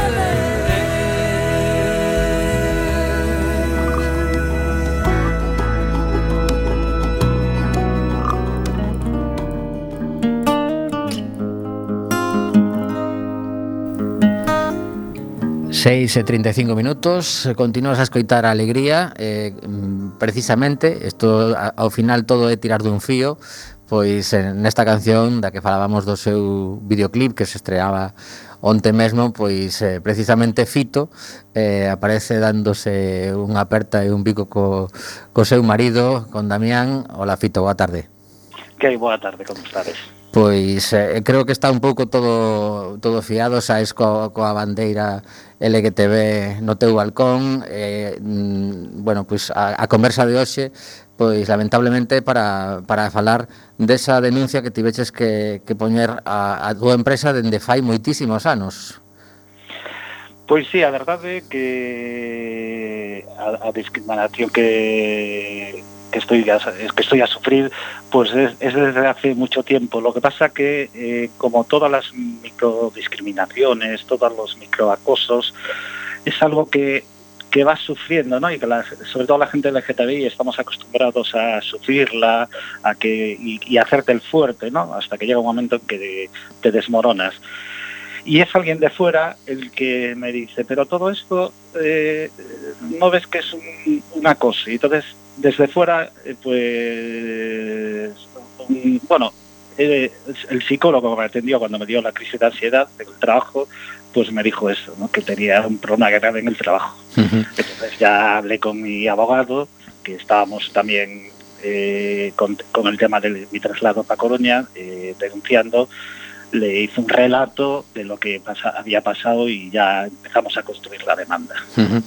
Minutos, continuas a escoitar alegría. Eh, mm, precisamente, esto ao final todo é tirar dun fío. Pois nesta canción da que falábamos do seu videoclip que se estreaba onte mesmo, pois eh, precisamente Fito eh, aparece dándose unha aperta e un bico co, co seu marido, con Damián. Hola Fito, boa tarde. Que boa tarde, como estades? Pois eh, creo que está un pouco todo todo fiado, saes co, coa bandeira LGTB no teu balcón eh, mm, Bueno, pois a, a conversa de hoxe pois lamentablemente para, para falar desa denuncia que tiveches que, que poñer a, a túa empresa dende fai moitísimos anos. Pois sí, a verdade é que a, a discriminación que que estoy a, que estoy a sufrir pues es, es, desde hace mucho tiempo lo que pasa que eh, como todas las microdiscriminaciones todos los microacosos es algo que que vas sufriendo, ¿no? Y que la, sobre todo la gente LGTBI estamos acostumbrados a sufrirla, a que y, y hacerte el fuerte, ¿no? Hasta que llega un momento en que te desmoronas. Y es alguien de fuera el que me dice, pero todo esto eh, no ves que es un, una cosa. Y entonces desde fuera, eh, pues, un, bueno, eh, el psicólogo que me atendió cuando me dio la crisis de ansiedad del trabajo, pues me dijo eso, ¿no? que tenía un problema grave en el trabajo. Uh -huh. Entonces ya hablé con mi abogado, que estábamos también eh, con, con, el tema de mi traslado para Coruña, eh, denunciando le hizo un relato de lo que pasa, había pasado y ya empezamos a construir la demanda. Uh -huh.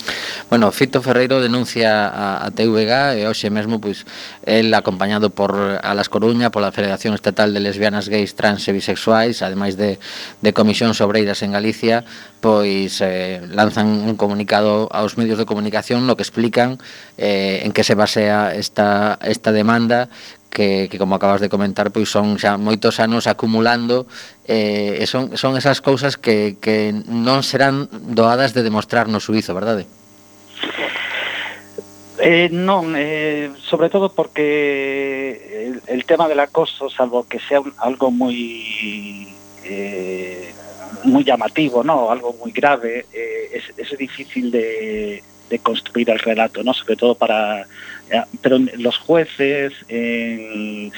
Bueno, Fito Ferreiro denuncia a, a TVG e hoxe mesmo pois el acompañado por Alas Coruña, pola Federación Estatal de Lesbianas, Gays, Trans e Bisexuais, ademais de, de Comisión Sobreiras en Galicia, pois eh, lanzan un comunicado aos medios de comunicación no que explican eh, en que se basea esta, esta demanda que, que como acabas de comentar, pois son xa moitos anos acumulando eh, e son, son esas cousas que, que non serán doadas de demostrar no suizo, verdade? Eh, non, eh, sobre todo porque el, el tema del acoso, salvo que sea un, algo moi eh, muy llamativo, ¿no? Algo muy grave, eh, es, es difícil de, de construir el relato, ¿no? Sobre todo para Eh, pero los jueces, eh,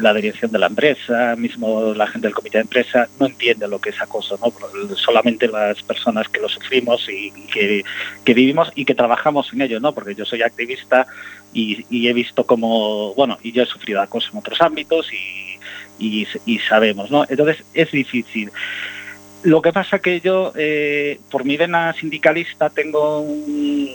la dirección de la empresa, mismo la gente del comité de empresa, no entiende lo que es acoso, ¿no? Solamente las personas que lo sufrimos y, que, que, vivimos y que trabajamos en ello, ¿no? Porque yo soy activista y, he visto como, bueno, y yo he sufrido acoso en otros ámbitos y, y sabemos, ¿no? Entonces es difícil. Lo que pasa que yo, eh, por mi vena sindicalista, tengo un,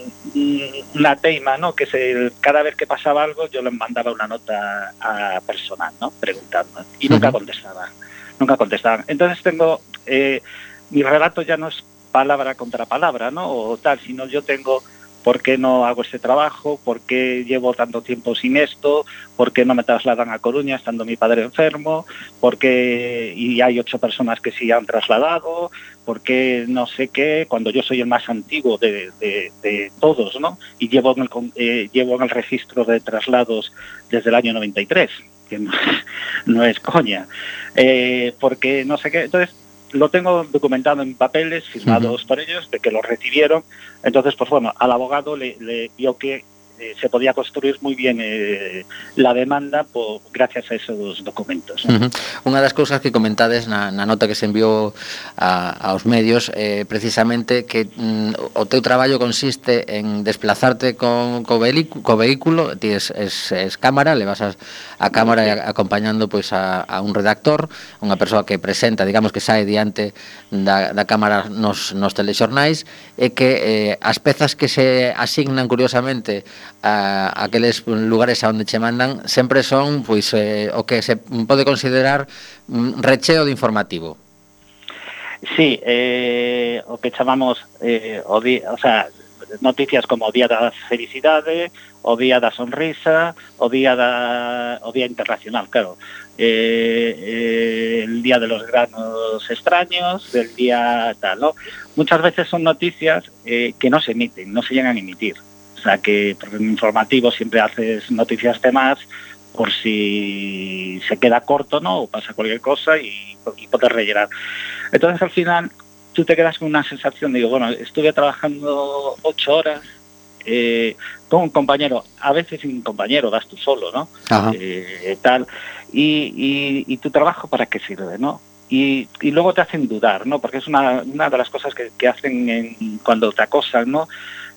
una teima, ¿no? Que es el, cada vez que pasaba algo, yo le mandaba una nota a personal, ¿no? Preguntando. Y nunca contestaba. Nunca contestaban. Entonces tengo, eh, mi relato ya no es palabra contra palabra, ¿no? O tal, sino yo tengo ¿Por qué no hago este trabajo? ¿Por qué llevo tanto tiempo sin esto? ¿Por qué no me trasladan a Coruña estando mi padre enfermo? ¿Por qué y hay ocho personas que sí han trasladado? ¿Por qué no sé qué? Cuando yo soy el más antiguo de, todos, ¿no? Y llevo en, el, eh, llevo en el registro de traslados desde el año 93, que no, (laughs) no es coña. Eh, porque no sé qué. Entonces, lo tengo documentado en papeles firmados uh -huh. por ellos de que lo recibieron. Entonces, pues bueno, al abogado le, le vio que eh, se podía construir moi bien eh, la demanda por, gracias a esos documentos. ¿no? Uh -huh. Unha das cousas que comentades na, na nota que se enviou a, aos medios, eh, precisamente que mm, o teu traballo consiste en desplazarte con co, vehículo, co vehículo ti es, es, es cámara, le vas a, a cámara sí. acompañando pois pues, a, a un redactor, unha persoa que presenta, digamos que sae diante da, da cámara nos, nos telexornais e que eh, as pezas que se asignan curiosamente a, aqueles lugares a onde che mandan sempre son pois eh, o que se pode considerar recheo de informativo. Sí, eh, o que chamamos eh, o, di, o sea, noticias como o Día da Felicidade, o Día da Sonrisa, o Día da o Día Internacional, claro. Eh, eh, el Día de los Granos Extraños, del Día tal, ¿no? Muchas veces son noticias eh, que no se emiten, no se llegan a emitir. Sea que por un informativo siempre haces noticias de más por si se queda corto, ¿no? O pasa cualquier cosa y, y poder rellenar. Entonces, al final, tú te quedas con una sensación, digo, bueno, estuve trabajando ocho horas eh, con un compañero, a veces sin compañero, das tú solo, ¿no? Eh, tal, y, y, tu trabajo para qué sirve, ¿no? Y, y, luego te hacen dudar, ¿no? Porque es una, una de las cosas que, que hacen en, cuando te acosan, ¿no?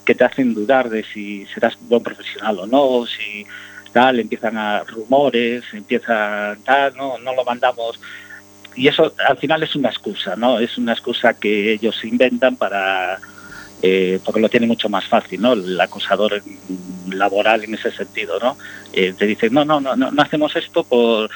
Que te hacen dudar de si serás buen profesional o no, si tal, empiezan a rumores, empiezan tal, no, no lo mandamos. Y eso al final es una excusa, ¿no? Es una excusa que ellos inventan para, eh, porque lo tiene mucho más fácil, ¿no? El acosador laboral en ese sentido, ¿no? Eh, te dicen, no, no, no, no hacemos esto por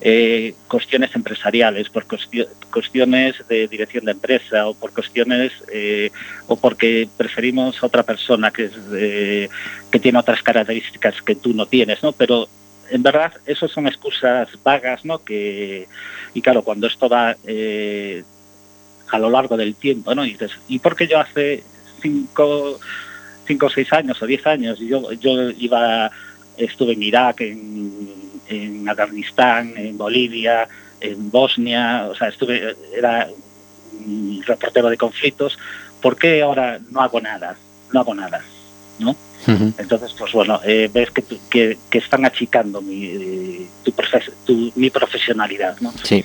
eh, cuestiones empresariales, por cuestiones de dirección de empresa o por cuestiones eh, o porque preferimos a otra persona que, es, que tiene otras características que tú no tienes, ¿no? Pero en verdad, eso son excusas vagas, ¿no? Que, y claro, cuando esto va eh, a lo largo del tiempo, ¿no? Y dices, ¿y por qué yo hace cinco, cinco seis años o diez años yo, yo iba, estuve en Irak, en en Afganistán, en Bolivia, en Bosnia, o sea, estuve, era un reportero de conflictos, ¿por qué ahora no hago nada? No hago nada, ¿no? Entonces, pues bueno, eh, ves que, que, que, están achicando mi, tu, tu, mi profesionalidad, ¿no? Sí,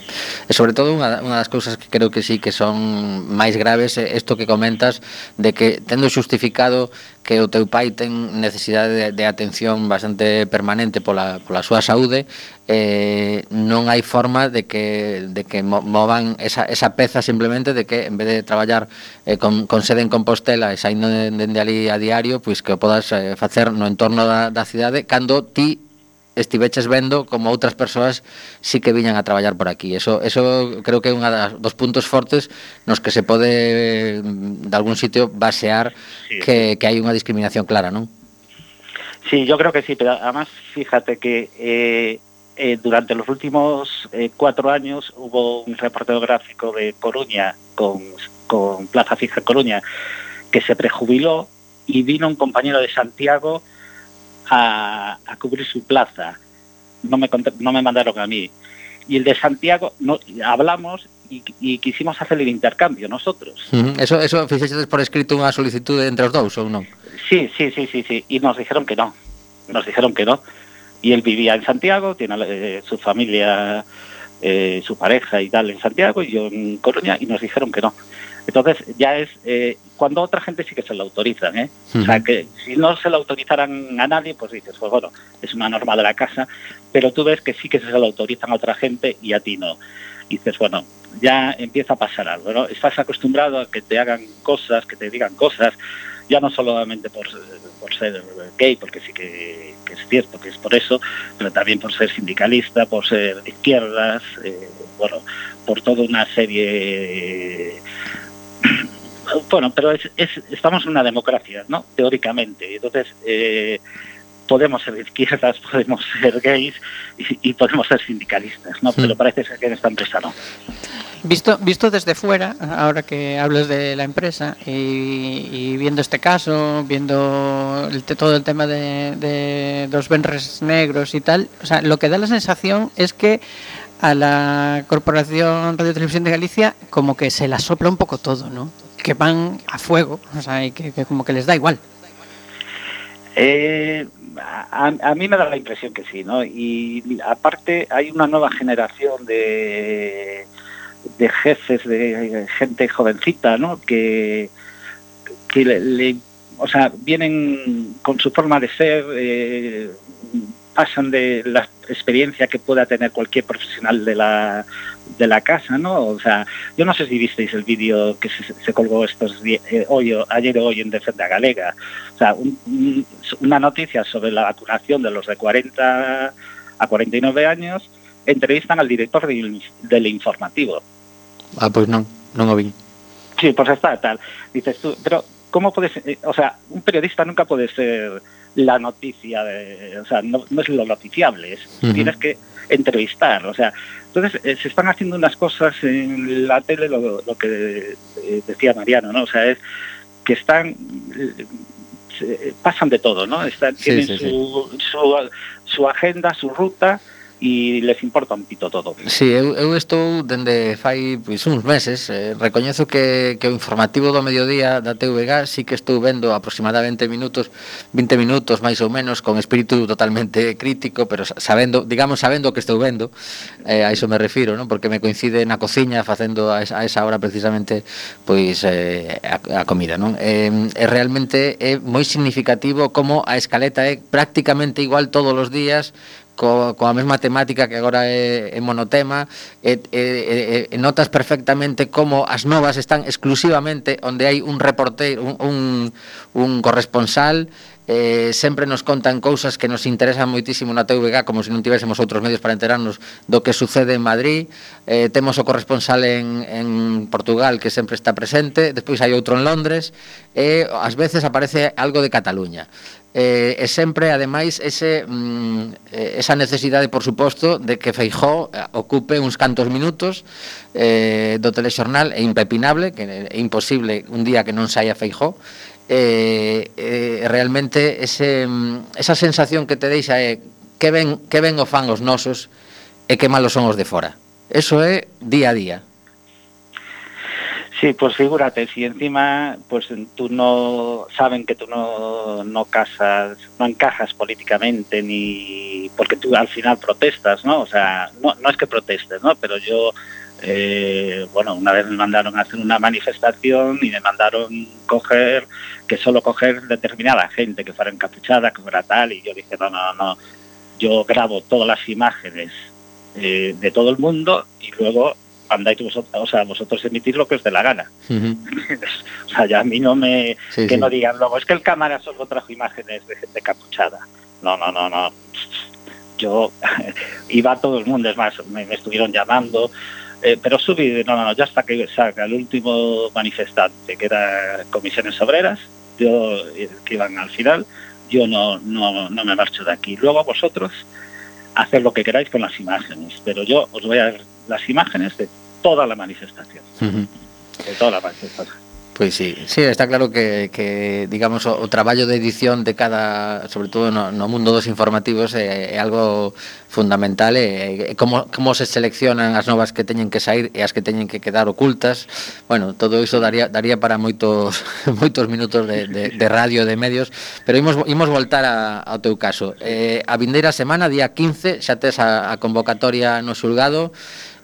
sobre todo unha, unha das cousas que creo que sí que son máis graves é isto que comentas de que tendo xustificado que o teu pai ten necesidade de, de atención bastante permanente pola, pola súa saúde eh, non hai forma de que, de que movan esa, esa peza simplemente de que en vez de traballar eh, con, con sede en Compostela e saindo dende de, de ali a diario pois que o podas eh, facer no entorno da, da cidade cando ti estiveches vendo como outras persoas sí que viñan a traballar por aquí. Eso, eso creo que é unha das, dos puntos fortes nos que se pode, mm, de algún sitio, basear sí. que, que hai unha discriminación clara, non? Sí, yo creo que sí, pero además fíjate que eh, eh, durante los últimos eh, cuatro años hubo un reporteo gráfico de Coruña con, con Plaza Fija Coruña que se prejubiló y vino un compañero de Santiago a, a cubrir su plaza. No me, no me mandaron a mí. Y el de Santiago, no, hablamos y, y quisimos hacer el intercambio nosotros. Uh -huh. Eso, eso por escrito unha solicitud entre os dous ou non? Sí, sí, sí, sí, sí. Y nos dijeron que no. Nos dijeron que no. Y él vivía en Santiago, tiene eh, su familia, eh, su pareja y tal en Santiago, y yo en Coruña, y nos dijeron que no. Entonces ya es eh, cuando otra gente sí que se lo autorizan, ¿eh? Uh -huh. O sea, que si no se lo autorizaran a nadie, pues dices, pues bueno, es una norma de la casa, pero tú ves que sí que se lo autorizan a otra gente y a ti no. Y dices, bueno, ya empieza a pasar algo, ¿no? Estás acostumbrado a que te hagan cosas, que te digan cosas, ya no solamente por, por ser gay, porque sí que, que, es cierto que es por eso, pero también por ser sindicalista, por ser de izquierdas, eh, bueno, por toda una serie bueno, pero es, es, estamos en una democracia, ¿no? Teóricamente. Entonces, eh, podemos ser izquierdas, (laughs) podemos ser gays y, y podemos ser sindicalistas, ¿no? Pero parece ser que en esta empresa no. Visto, visto desde fuera, ahora que hablas de la empresa y, y viendo este caso, viendo el, todo el tema de, de los venres negros y tal, o sea, lo que da la sensación es que a la Corporación Radio Televisión de Galicia como que se la sopla un poco todo, ¿no? Que van a fuego, o sea, y que, como que les da igual. Eh, a, a, mí me da la impresión que sí, ¿no? Y aparte hay una nueva generación de, de jefes, de gente jovencita, ¿no? Que, que le, le o sea, vienen con su forma de ser, eh, pasan de la experiencia que pueda tener cualquier profesional de la, de la casa, ¿no? O sea, yo no sé si visteis el vídeo que se, se colgó estos eh, hoy, ayer o hoy en Defenda Galega. O sea, un, un, una noticia sobre la vacunación de los de 40 a 49 años, entrevistan al director del, del informativo. Ah, pues no, no lo vi. Sí, pues está tal. Dices tú, pero ¿cómo puedes, o sea, un periodista nunca puede ser la noticia, de, o sea, no, no es lo noticiable, es, uh -huh. tienes que entrevistar, o sea, entonces eh, se están haciendo unas cosas en la tele, lo, lo que eh, decía Mariano, ¿no? O sea, es que están, eh, pasan de todo, ¿no? Están, tienen sí, su, sí. Su, su, agenda, su ruta, e les importa un pito todo. Sí, eu, eu estou dende fai pois, uns meses, eh, recoñezo que, que o informativo do mediodía da TVG sí que estou vendo aproximadamente minutos, 20 minutos máis ou menos, con espírito totalmente crítico, pero sabendo, digamos, sabendo o que estou vendo, eh, a iso me refiro, non? porque me coincide na cociña facendo a esa, a esa hora precisamente pois eh, a, a comida. Non? Eh, é realmente é moi significativo como a escaleta é prácticamente igual todos os días co, coa mesma temática que agora é, é monotema e, e, e, e notas perfectamente como as novas están exclusivamente onde hai un reporteiro, un, un, un corresponsal eh, sempre nos contan cousas que nos interesan moitísimo na TVG como se non tivésemos outros medios para enterarnos do que sucede en Madrid. Eh, temos o corresponsal en, en Portugal que sempre está presente despois hai outro en Londres e eh, ás veces aparece algo de Cataluña eh, e sempre ademais ese mm, esa necesidade por suposto de que Feijó eh, ocupe uns cantos minutos eh, do telexornal é impepinable, que é imposible un día que non saia Feijó eh, eh, realmente ese, mm, esa sensación que te deixa é que ben, que ben o fan os nosos e que malos son os de fora. Eso é día a día. Sí, pues figúrate, si encima pues tú no saben que tú no, no casas, no encajas políticamente ni porque tú al final protestas, ¿no? O sea, no, no es que protestes, ¿no? Pero yo eh, bueno, una vez me mandaron a hacer una manifestación y me mandaron coger, que solo coger determinada gente que fuera encapuchada, que fuera tal, y yo dije, no, no, no, yo grabo todas las imágenes eh, de todo el mundo y luego andáis vosotros, o sea, vosotros emitís lo que os dé la gana. Uh (laughs) -huh. o sea, ya a mí no me... Sí, que sí. no digan luego, es que el cámara solo trajo imágenes de gente capuchada. No, no, no, no. Yo (laughs) iba a todo el mundo, es más, me, me estuvieron llamando, eh, pero subí, no, no, no, ya hasta que saca el último manifestante, que era Comisiones Obreras, yo, que iban al final, yo no, no, no me marcho de aquí. Luego vosotros hacer lo que queráis con las imágenes, pero yo os voy a las imágenes de toda la manifestación. Uh -huh. De toda la manifestación. Pois sí, sí, está claro que, que digamos o, o traballo de edición de cada, sobre todo no, no mundo dos informativos eh, é, é algo fundamental eh, eh, e, e como, como se seleccionan as novas que teñen que sair e as que teñen que quedar ocultas. Bueno, todo iso daría daría para moitos (laughs) moitos minutos de, de, de radio de medios, pero imos imos voltar a, ao teu caso. Eh, a vindeira semana, día 15, xa tes a, a convocatoria no xulgado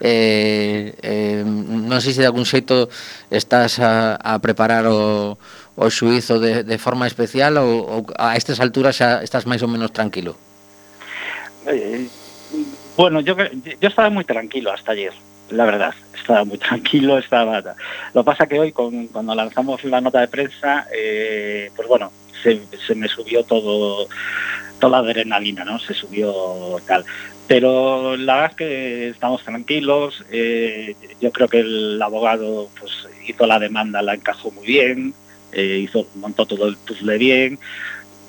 eh, eh, non sei se de algún xeito estás a, a preparar o, o xuizo de, de forma especial ou, ou a estas alturas xa estás máis ou menos tranquilo? Eh, bueno, yo, yo estaba moi tranquilo hasta ayer, la verdad estaba muy tranquilo, estaba... Lo pasa que hoy, con, cuando lanzamos la nota de prensa, eh, pues bueno, se, se me subió todo toda la adrenalina, ¿no? Se subió tal. Pero la verdad es que estamos tranquilos. Eh, yo creo que el abogado pues hizo la demanda, la encajó muy bien, eh, hizo montó todo el puzzle bien.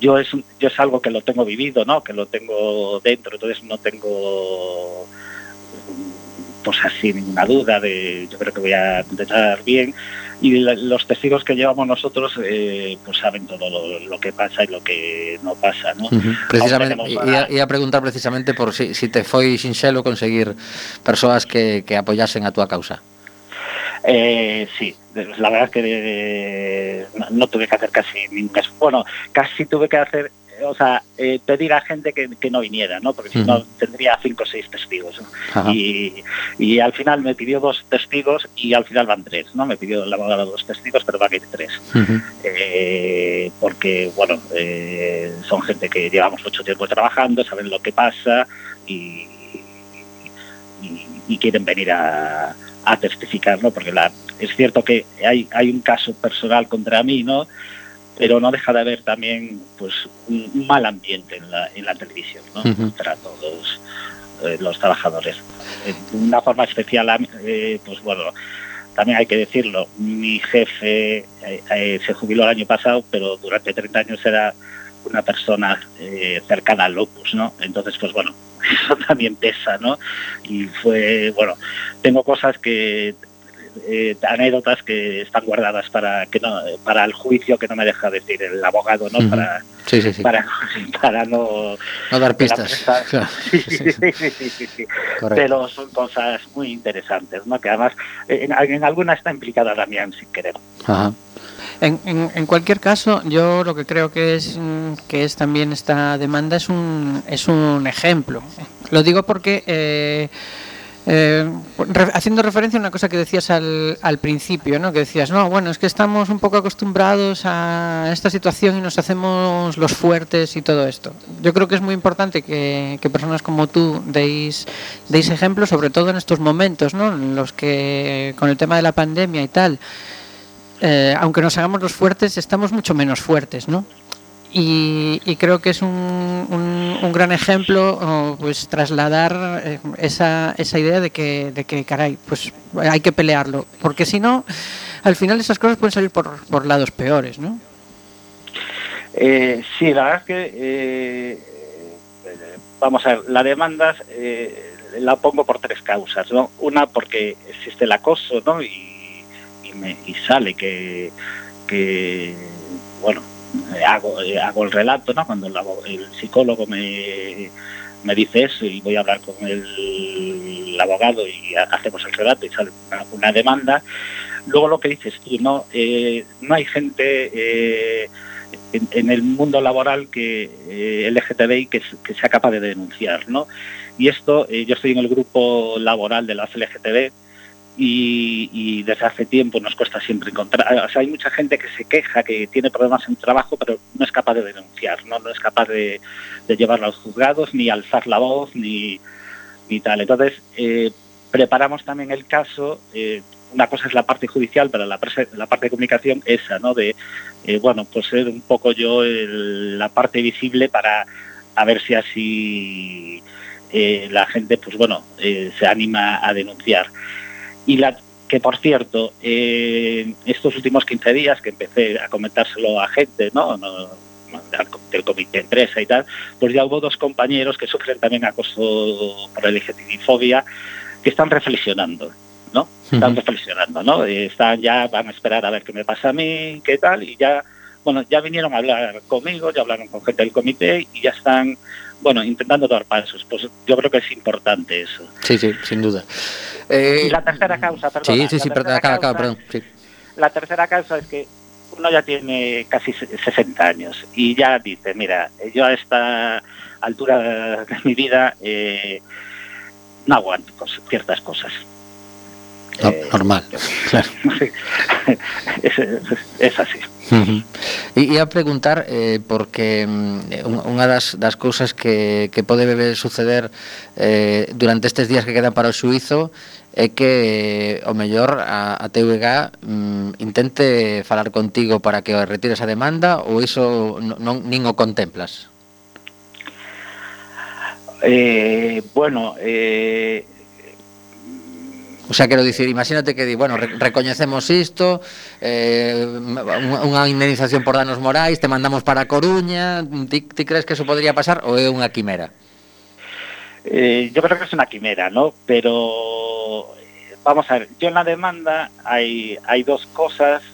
Yo es yo es algo que lo tengo vivido, ¿no? Que lo tengo dentro, entonces no tengo pues así ninguna duda de yo creo que voy a contestar bien y los testigos que llevamos nosotros eh, pues saben todo lo, lo, que pasa y lo que no pasa ¿no? Uh -huh. precisamente y a, a preguntar precisamente por si, si te foi sinxelo conseguir persoas que, que apoyasen a túa causa Eh, sí, la verdad es que eh, no, no, tuve que hacer casi ningún bueno, casi tuve que hacer o sea, eh, pedir a gente que, que, no viniera, ¿no? Porque si uh -huh. no tendría cinco o seis testigos. ¿no? Y, y, al final me pidió dos testigos y al final van tres, ¿no? Me pidió la abogado dos testigos, pero van a ir tres. Uh -huh. eh, porque, bueno, eh, son gente que llevamos mucho tiempo trabajando, saben lo que pasa y, y, y quieren venir a, a testificar, ¿no? Porque la, es cierto que hay, hay un caso personal contra mí, ¿no? Pero no deja de haber también pues un mal ambiente en la, en la televisión ¿no? uh -huh. para todos eh, los trabajadores. De una forma especial, eh, pues bueno, también hay que decirlo, mi jefe eh, eh se jubiló el año pasado, pero durante 30 años era una persona eh, cercana al locus, ¿no? Entonces, pues bueno, (laughs) eso también pesa, ¿no? Y fue, bueno, tengo cosas que eh, anécdotas que están guardadas para que no para el juicio que no me deja decir el abogado no uh -huh. para Sí, sí, sí. Para, para no... No dar pistas. prestar- Claro. (laughs) Sí, sí, sí, (laughs) sí, sí, sí, sí. Correcto. Pero son cosas muy interesantes, ¿no? Que además en, en alguna está implicada Damián sin querer. Ajá. En, en- en cualquier caso, yo lo que creo que es mm, que es también esta demanda es un es un ejemplo. Lo digo porque eh, eh, haciendo referencia a una cosa que decías al, al principio, ¿no? Que decías, no, bueno, es que estamos un poco acostumbrados a esta situación y nos hacemos los fuertes y todo esto. Yo creo que es muy importante que, personas como tú deis, deis ejemplo, sobre todo en estos momentos, ¿no? En los que con el tema de la pandemia y tal, eh, aunque nos hagamos los fuertes, estamos mucho menos fuertes, ¿no? Y, y creo que es un, un- gran ejemplo pues trasladar eh, esa, esa idea de que, de que, caray, pues hay que pelearlo. Porque si no, al final esas cosas pueden salir por, por lados peores, ¿no? Eh, sí, la verdad es que, eh, eh, vamos a ver, la demanda eh, la pongo por tres causas, ¿no? Una porque existe el acoso, ¿no? Y, y, me- y sale que, que, bueno, hago, hago el relato, ¿no? Cuando el, psicólogo me, me dice eso y voy a hablar con el, abogado y ha- hacemos el relato y sale una, demanda. Luego lo que dices tú, ¿no? Eh, no hay gente... eh, en, el mundo laboral que eh, LGTBI que, que sea capaz de denunciar, ¿no? Y esto, eh, yo estoy en el grupo laboral de las LGTB y, y desde hace tiempo nos cuesta siempre encontrar, o sea, hay mucha gente que se queja, que tiene problemas en trabajo, pero no es capaz de denunciar, no, es capaz de, de a los juzgados, ni alzar la voz, ni, ni tal. Entonces, eh, preparamos también el caso, eh, una cosa es la parte judicial, pero la, la parte de comunicación esa, ¿no? De, eh, bueno, pues ser un poco yo el- la parte visible para a ver si así eh, la gente, pues bueno, eh, se anima a denunciar. Y la que, por cierto, eh, estos últimos 15 días que empecé a comentárselo a gente, ¿no? no del comité de empresa y tal, pues ya hubo dos compañeros que sufren también acoso por LGTBI-fobia que están reflexionando, ¿no? Están reflexionando, ¿no? Están ya, van a esperar a ver qué me pasa a mí, qué tal, y ya, bueno, ya vinieron a hablar conmigo, ya hablaron con gente del comité y ya están, bueno, intentando dar pasos. Pues yo creo que es importante eso. Sí, sí, sin duda. Eh, Y la tercera causa, perdona. sí, sí, sí, perdón, acaba, acaba, perdón. sí. La tercera causa es que uno ya tiene casi se- 60 años y ya dice, mira, yo a esta altura de mi vida eh, no aguanto ciertas cosas. No, eh, normal, claro. (laughs) Sí, es, es, es así. Uh -huh. E a preguntar eh, porque um, unha das, das cousas que, que pode suceder eh, durante estes días que quedan para o suizo é que eh, o mellor a, a TVG mm, intente falar contigo para que retires a demanda ou iso non, nin o contemplas? Eh, bueno, eh, O sea, quero dicir, imagínate que di, bueno, re, recoñecemos isto, eh, unha indemnización por danos morais, te mandamos para Coruña, ti, crees que eso podría pasar ou é unha quimera? Eh, yo creo que es una quimera, ¿no? Pero vamos a ver, yo en la demanda hay, hay dos cosas,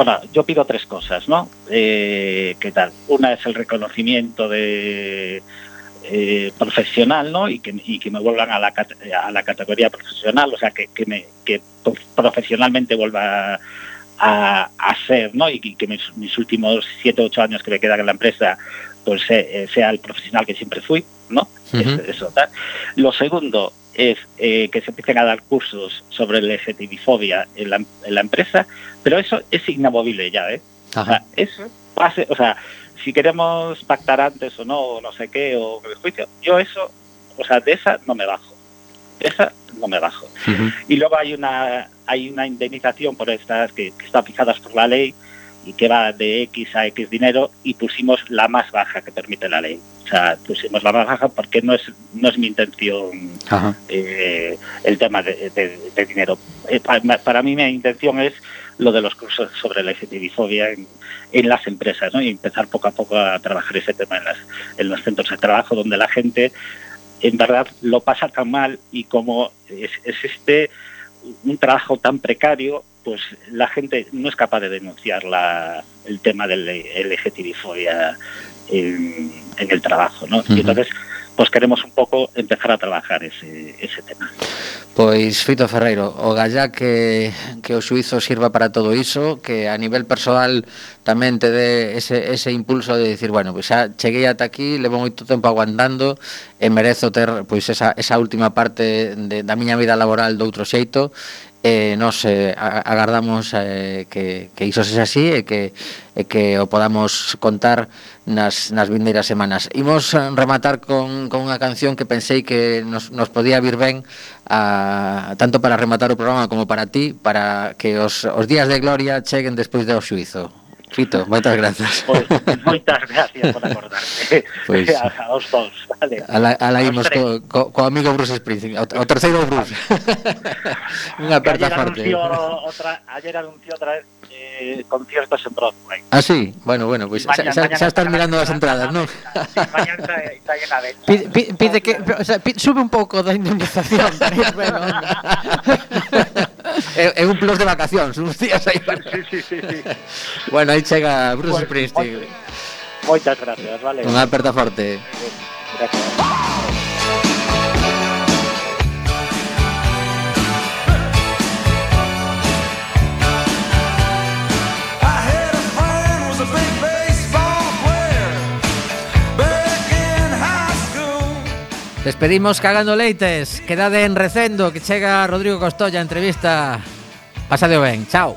bueno, yo pido tres cosas, ¿no? Eh, ¿Qué tal? Una es el reconocimiento de eh, profesional, ¿no? Y que, y que me vuelvan a la, a la categoría profesional, o sea, que, que, me, que prof- profesionalmente vuelva a, a ser, ¿no? Y que, que mis, mis últimos siete, ocho años que me quedan en la empresa, pues eh, sea el profesional que siempre fui, ¿no? Es- eso, tal. Lo segundo es eh, que se empiecen a dar cursos sobre la LGTBI-fobia en la, en la empresa, pero eso es inamovible ya, ¿eh? O sea, eso pase, o sea, si queremos pactar antes o no, o no sé qué, o el juicio, yo eso, o sea, de esa no me bajo. De esa no me bajo. Y luego hay una hay una indemnización por estas que, que están fijadas por la ley y que va de X a X dinero y pusimos la más baja que permite la ley. O sea, pusimos la más baja porque no es no es mi intención eh, el tema de, de- de dinero. Eh, pa- para, mí mi intención es lo de los cursos sobre la LGTBI-fobia en, en las empresas ¿no? y empezar poco a poco a trabajar ese tema en, las, en los centros de trabajo donde la gente en verdad lo pasa tan mal y como es- existe un trabajo tan precario, pues la gente no es capaz de denunciar la, el tema del LGTBI-fobia en, en el trabajo, ¿no? Y entonces pois queremos un pouco empezar a trabajar ese, ese tema. Pois, Fito Ferreiro, o gallá que, que o suizo sirva para todo iso, que a nivel personal tamén te dé ese, ese impulso de decir, bueno, pois xa cheguei ata aquí, levo moito tempo aguantando e merezo ter pois esa, esa última parte de, da miña vida laboral do outro xeito eh, nos eh, agardamos eh, que, que iso sexa así e que, e que o podamos contar nas, nas vindeiras semanas. Imos eh, rematar con, con unha canción que pensei que nos, nos podía vir ben a, tanto para rematar o programa como para ti, para que os, os días de gloria cheguen despois do xuizo. Fito, moitas grazas. Pois, moitas gracias por acordarte. (laughs) Pois, a, aos dous, vale. Ala, ala imos co, co, co amigo Bruce Springsteen, o, o terceiro Bruce. (laughs) (laughs) Unha aperta forte. Anunció outra, ayer anunció outra vez eh, conciertos en Broadway. Ah, sí? Bueno, bueno, pues, xa, xa, xa estás mirando as entradas, non? Sí, mañana está, llena de pide, pide, pide que, o sea, pide, sube un pouco da indemnización, (laughs) bueno, é un plus de vacacións, uns días aí para... Sí, sí, sí, sí. Bueno, aí chega Bruce pues, Springsteen. Moitas gracias, vale. Unha aperta forte. Gracias. Despedimos cagando leites. Quedade en recendo que chega Rodrigo Costolla entrevista. Pasadeo ben. Chao.